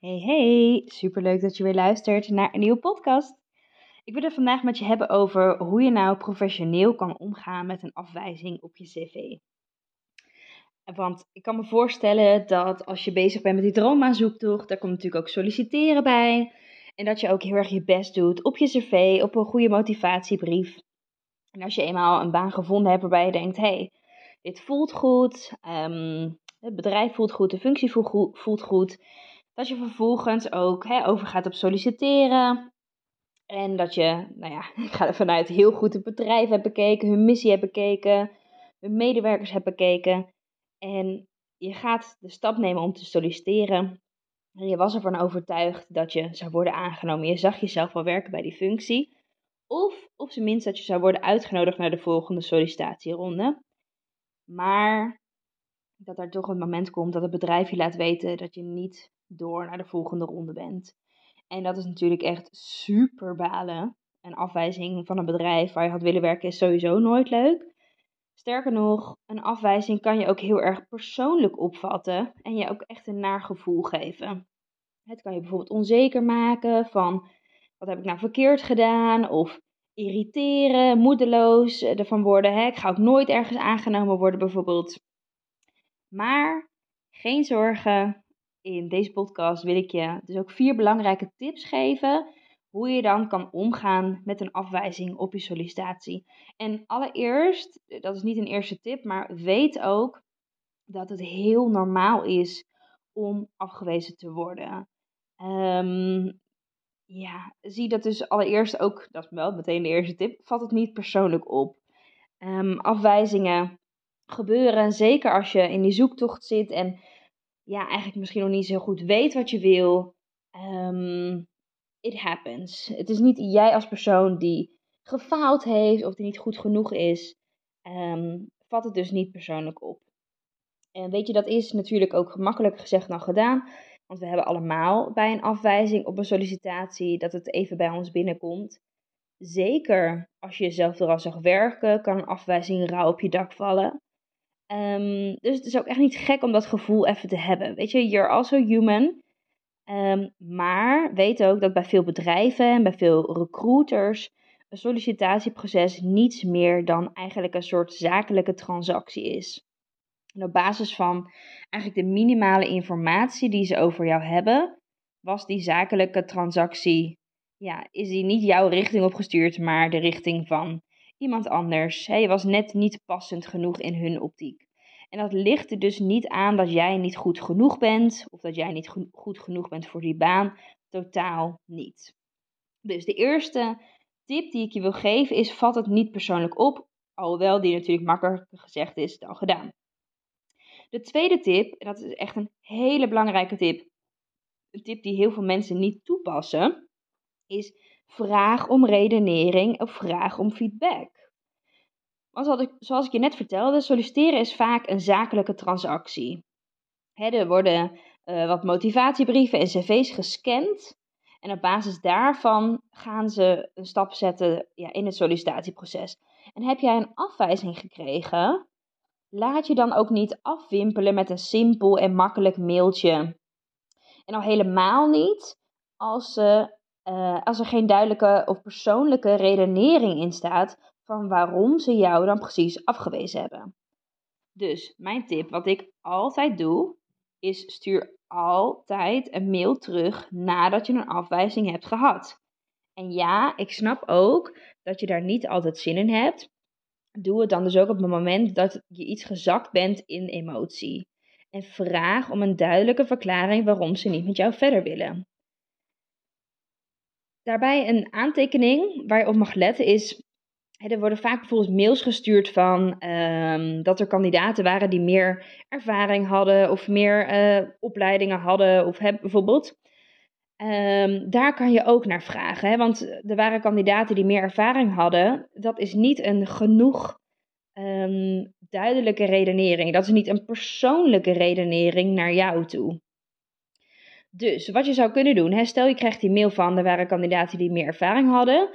Hey hey, superleuk dat je weer luistert naar een nieuwe podcast. Ik wil het vandaag met je hebben over hoe je nou professioneel kan omgaan met een afwijzing op je cv. Want ik kan me voorstellen dat als je bezig bent met die droomaanzoektocht, daar komt natuurlijk ook solliciteren bij. En dat je ook heel erg je best doet op je cv, op een goede motivatiebrief. En als je eenmaal een baan gevonden hebt waarbij je denkt, hey, dit voelt goed, ehm, het bedrijf voelt goed, de functie voelt goed, dat je vervolgens ook hè, overgaat op solliciteren. En dat je, nou ja, ik ga er vanuit heel goed het bedrijf hebt bekeken, hun missie hebt bekeken, hun medewerkers hebt bekeken. En je gaat de stap nemen om te solliciteren. En je was ervan overtuigd dat je zou worden aangenomen. Je zag jezelf wel werken bij die functie. Of op zijn minst dat je zou worden uitgenodigd naar de volgende sollicitatieronde. Maar dat er toch een moment komt dat het bedrijf je laat weten dat je niet door naar de volgende ronde bent. En dat is natuurlijk echt super balen. Een afwijzing van een bedrijf waar je had willen werken is sowieso nooit leuk. Sterker nog, een afwijzing kan je ook heel erg persoonlijk opvatten en je ook echt een naar gevoel geven. Het kan je bijvoorbeeld onzeker maken van wat heb ik nou verkeerd gedaan of irriteren, moedeloos ervan worden. Hè? Ik ga ook nooit ergens aangenomen worden bijvoorbeeld. Maar geen zorgen, in deze podcast wil ik je dus ook vier belangrijke tips geven hoe je dan kan omgaan met een afwijzing op je sollicitatie. En allereerst, dat is niet een eerste tip, maar weet ook dat het heel normaal is om afgewezen te worden. Um, ja, zie dat dus allereerst ook, dat is wel meteen de eerste tip, vat het niet persoonlijk op. Um, afwijzingen gebeuren, zeker als je in die zoektocht zit en ja, eigenlijk misschien nog niet zo goed weet wat je wil. Um, it happens. Het is niet jij als persoon die gefaald heeft of die niet goed genoeg is. Um, vat het dus niet persoonlijk op. En weet je, dat is natuurlijk ook gemakkelijker gezegd dan gedaan. Want we hebben allemaal bij een afwijzing op een sollicitatie dat het even bij ons binnenkomt. Zeker als je jezelf al zag werken, kan een afwijzing rauw op je dak vallen. Um, dus het is ook echt niet gek om dat gevoel even te hebben. Weet je, you're also human. Um, maar weet ook dat bij veel bedrijven en bij veel recruiters een sollicitatieproces niets meer dan eigenlijk een soort zakelijke transactie is. En op basis van eigenlijk de minimale informatie die ze over jou hebben, was die zakelijke transactie, ja, is die niet jouw richting opgestuurd, maar de richting van iemand anders. je was net niet passend genoeg in hun optiek. En dat ligt er dus niet aan dat jij niet goed genoeg bent of dat jij niet goed genoeg bent voor die baan. Totaal niet. Dus de eerste tip die ik je wil geven is: vat het niet persoonlijk op, alhoewel die natuurlijk makkelijker gezegd is dan gedaan. De tweede tip, en dat is echt een hele belangrijke tip, een tip die heel veel mensen niet toepassen, is vraag om redenering of vraag om feedback. Want zoals ik je net vertelde, solliciteren is vaak een zakelijke transactie. er worden uh, wat motivatiebrieven en cv's gescand. En op basis daarvan gaan ze een stap zetten ja, in het sollicitatieproces. En heb jij een afwijzing gekregen, laat je dan ook niet afwimpelen met een simpel en makkelijk mailtje. En al helemaal niet als, uh, als er geen duidelijke of persoonlijke redenering in staat van waarom ze jou dan precies afgewezen hebben. Dus mijn tip, wat ik altijd doe, is stuur altijd een mail terug nadat je een afwijzing hebt gehad. En ja, ik snap ook dat je daar niet altijd zin in hebt. Doe het dan dus ook op het moment dat je iets gezakt bent in emotie. En vraag om een duidelijke verklaring waarom ze niet met jou verder willen. Daarbij een aantekening waar je op mag letten is er worden vaak bijvoorbeeld mails gestuurd van ehm, dat er kandidaten waren die meer ervaring hadden of meer uh, opleidingen hadden of bijvoorbeeld. Um, daar kan je ook naar vragen, hè? want er waren kandidaten die meer ervaring hadden. Dat is niet een genoeg um, duidelijke redenering. Dat is niet een persoonlijke redenering naar jou toe. Dus wat je zou kunnen doen, hè, stel je krijgt die mail van er waren kandidaten die meer ervaring hadden.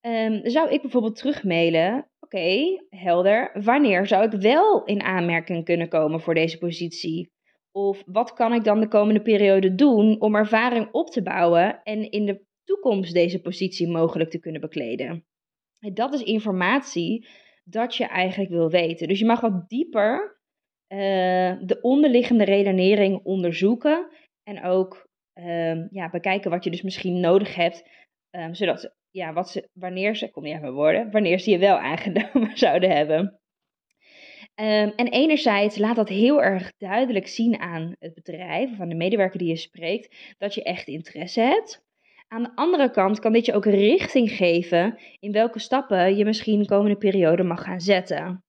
Um, zou ik bijvoorbeeld terugmailen, oké, helder, wanneer zou ik wel in aanmerking kunnen komen voor deze positie? Of wat kan ik dan de komende periode doen om ervaring op te bouwen en in de toekomst deze positie mogelijk te kunnen bekleden? Dat is informatie dat je eigenlijk wil weten. Dus je mag wat dieper uh, de onderliggende redenering onderzoeken en ook uh, ja, bekijken wat je dus misschien nodig hebt, um, zodat ja, wat ze, wanneer ze, kom je even woorden, wanneer ze je wel aangenomen zouden hebben. Um, en enerzijds laat dat heel erg duidelijk zien aan het bedrijf of aan de medewerker die je spreekt, dat je echt interesse hebt. Aan de andere kant kan dit je ook richting geven in welke stappen je misschien de komende periode mag gaan zetten.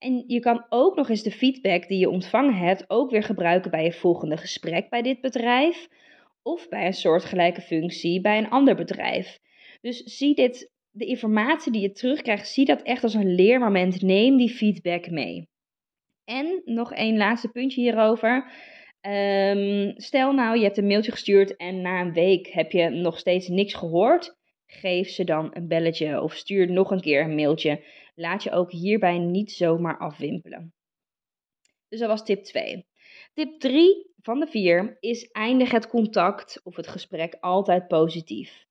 En je kan ook nog eens de feedback die je ontvangen hebt ook weer gebruiken bij je volgende gesprek bij dit bedrijf of bij een soortgelijke functie bij een ander bedrijf. Dus zie dit, de informatie die je terugkrijgt, zie dat echt als een leermoment. Neem die feedback mee. En nog één laatste puntje hierover. Um, stel nou, je hebt een mailtje gestuurd en na een week heb je nog steeds niks gehoord. Geef ze dan een belletje of stuur nog een keer een mailtje. Laat je ook hierbij niet zomaar afwimpelen. Dus dat was tip 2. Tip 3 van de 4 is eindig het contact of het gesprek altijd positief.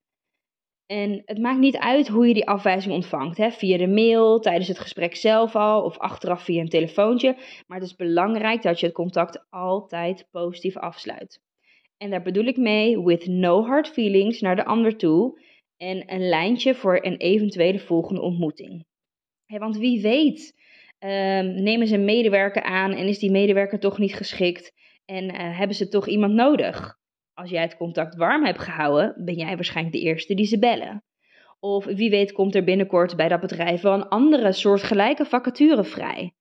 En het maakt niet uit hoe je die afwijzing ontvangt. Hè? Via de mail, tijdens het gesprek zelf al of achteraf via een telefoontje. Maar het is belangrijk dat je het contact altijd positief afsluit. En daar bedoel ik mee with no hard feelings naar de ander toe. En een lijntje voor een eventuele volgende ontmoeting. Want wie weet, um, nemen ze een medewerker aan en is die medewerker toch niet geschikt en uh, hebben ze toch iemand nodig? Als jij het contact warm hebt gehouden, ben jij waarschijnlijk de eerste die ze bellen. Of wie weet komt er binnenkort bij dat bedrijf wel een andere soortgelijke vacature vrij.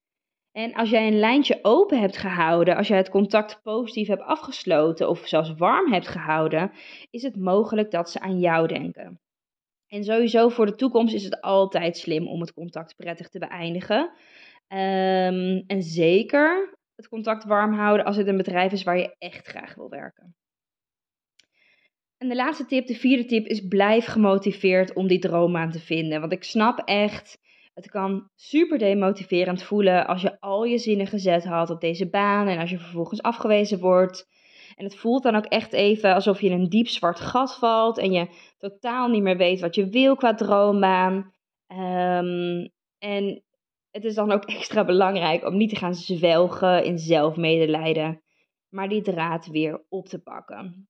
En als jij een lijntje open hebt gehouden, als jij het contact positief hebt afgesloten of zelfs warm hebt gehouden, is het mogelijk dat ze aan jou denken. En sowieso voor de toekomst is het altijd slim om het contact prettig te beëindigen. Um, en zeker het contact warm houden als het een bedrijf is waar je echt graag wil werken. En de laatste tip, de vierde tip, is blijf gemotiveerd om die droom te vinden. Want ik snap echt, het kan super demotiverend voelen als je al je zinnen gezet had op deze baan en als je vervolgens afgewezen wordt. En het voelt dan ook echt even alsof je in een diep zwart gat valt en je totaal niet meer weet wat je wil qua droombaan. Um, en het is dan ook extra belangrijk om niet te gaan zwelgen in zelfmedelijden, maar die draad weer op te pakken.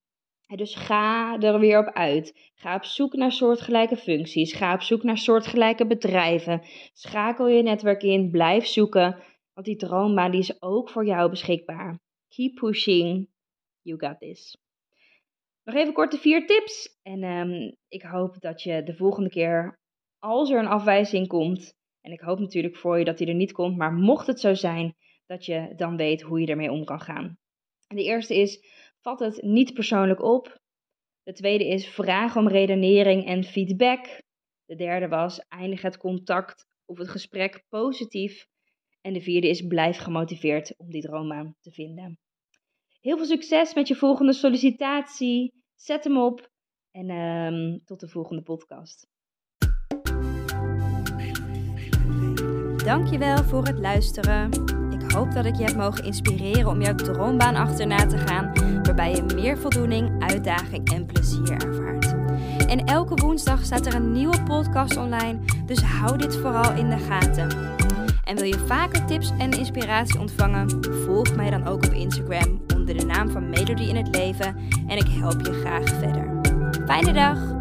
Dus ga er weer op uit. Ga op zoek naar soortgelijke functies. Ga op zoek naar soortgelijke bedrijven. Schakel je netwerk in. Blijf zoeken. Want die droombaan die is ook voor jou beschikbaar. Keep pushing. You got this. Nog even kort de vier tips. En um, ik hoop dat je de volgende keer, als er een afwijzing komt, en ik hoop natuurlijk voor je dat die er niet komt, maar mocht het zo zijn, dat je dan weet hoe je ermee om kan gaan. De eerste is, vat het niet persoonlijk op. De tweede is, vraag om redenering en feedback. De derde was, eindig het contact of het gesprek positief. En de vierde is, blijf gemotiveerd om die droombaan te vinden. Heel veel succes met je volgende sollicitatie. Zet hem op en um, tot de volgende podcast. Dankjewel voor het luisteren. Ik hoop dat ik je heb mogen inspireren om jouw droombaan achterna te gaan, waarbij je meer voldoening, uitdaging en plezier ervaart. En elke woensdag staat er een nieuwe podcast online, dus hou dit vooral in de gaten. En wil je vaker tips en inspiratie ontvangen? Volg mij dan ook op Instagram Melody in het Leven en ik help je graag verder. Fijne dag!